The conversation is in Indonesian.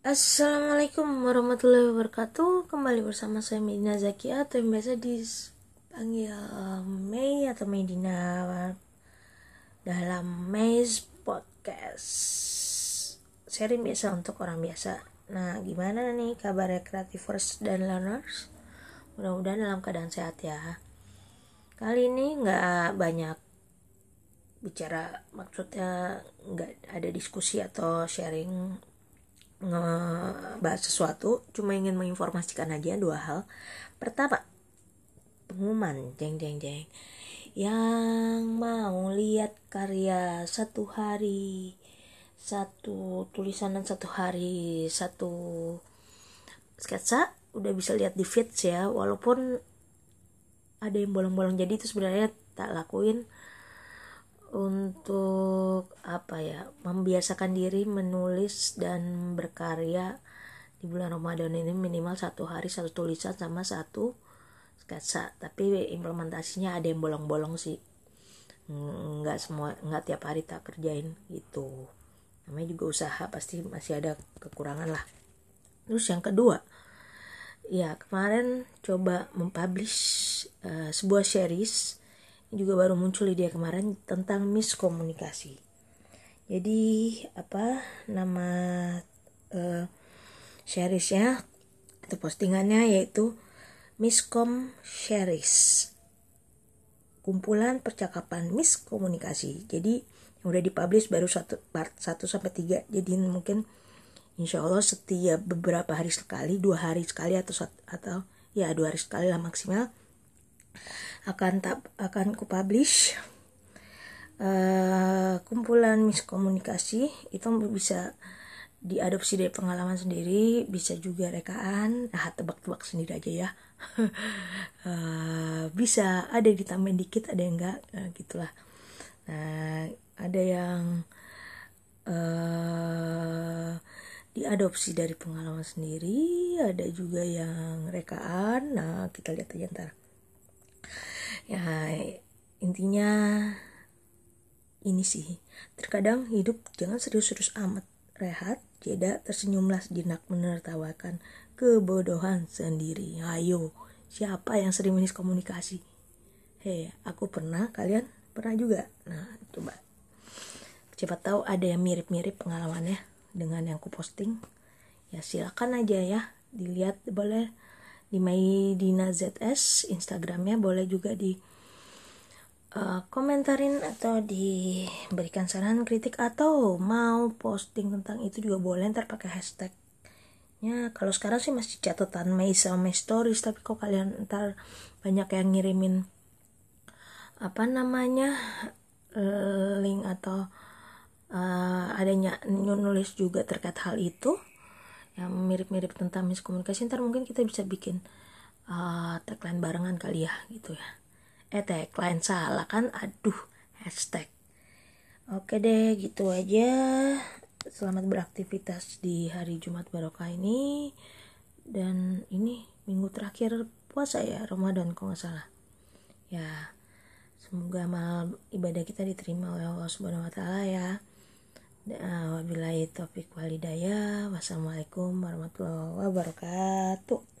Assalamualaikum warahmatullahi wabarakatuh. Kembali bersama saya Medina Zakia Atau yang biasa dipanggil Mei atau Medina. Dalam Mei's Podcast. Sharing biasa untuk orang biasa. Nah gimana nih kabar creativers dan learners? Mudah-mudahan dalam keadaan sehat ya. Kali ini nggak banyak bicara. Maksudnya nggak ada diskusi atau sharing ngebahas sesuatu cuma ingin menginformasikan aja dua hal. Pertama pengumuman. Jeng jeng jeng. Yang mau lihat karya satu hari satu tulisan dan satu hari satu sketsa udah bisa lihat di feeds ya. Walaupun ada yang bolong-bolong jadi itu sebenarnya tak lakuin untuk apa ya membiasakan diri menulis dan berkarya di bulan Ramadan ini minimal satu hari satu tulisan sama satu sketsa. Tapi implementasinya ada yang bolong-bolong sih. Nggak semua nggak tiap hari tak kerjain gitu. Namanya juga usaha pasti masih ada kekurangan lah. Terus yang kedua ya kemarin coba mempublish uh, sebuah series juga baru muncul ide kemarin tentang miskomunikasi. Jadi apa nama uh, seriesnya atau postingannya yaitu miskom series kumpulan percakapan miskomunikasi. Jadi yang udah dipublish baru satu part 1 sampai 3 jadi mungkin insya Allah setiap beberapa hari sekali dua hari sekali atau atau ya dua hari sekali lah maksimal akan tak akan ku publish. Uh, kumpulan miskomunikasi itu bisa diadopsi dari pengalaman sendiri bisa juga rekaan. Nah tebak-tebak sendiri aja ya. Uh, bisa ada ditambahin dikit ada yang enggak. Uh, gitulah. Nah ada yang uh, diadopsi dari pengalaman sendiri ada juga yang rekaan. Nah kita lihat aja ntar ya intinya ini sih. Terkadang hidup jangan serius-serius amat. Rehat jeda tersenyumlah sejenak menertawakan kebodohan sendiri. Ayo siapa yang sering komunikasi hei aku pernah kalian pernah juga? Nah coba. Siapa tahu ada yang mirip-mirip pengalamannya dengan yang aku posting. Ya silakan aja ya dilihat boleh di Maidina ZS Instagramnya boleh juga di uh, komentarin atau diberikan saran kritik atau mau posting tentang itu juga boleh ntar pakai hashtagnya. Kalau sekarang sih masih catatan Mei sama Mei Stories tapi kok kalian ntar banyak yang ngirimin apa namanya uh, link atau uh, adanya nulis juga terkait hal itu yang mirip-mirip tentang miskomunikasi ntar mungkin kita bisa bikin uh, tagline barengan kali ya gitu ya. Eh tagline salah kan? Aduh hashtag. Oke deh gitu aja. Selamat beraktivitas di hari Jumat Barokah ini. Dan ini minggu terakhir puasa ya Ramadan kalau nggak salah. Ya semoga amal ibadah kita diterima oleh Allah Subhanahu Wa Taala ya Wabillahi taufiq walidaya. Wassalamualaikum warahmatullahi wabarakatuh.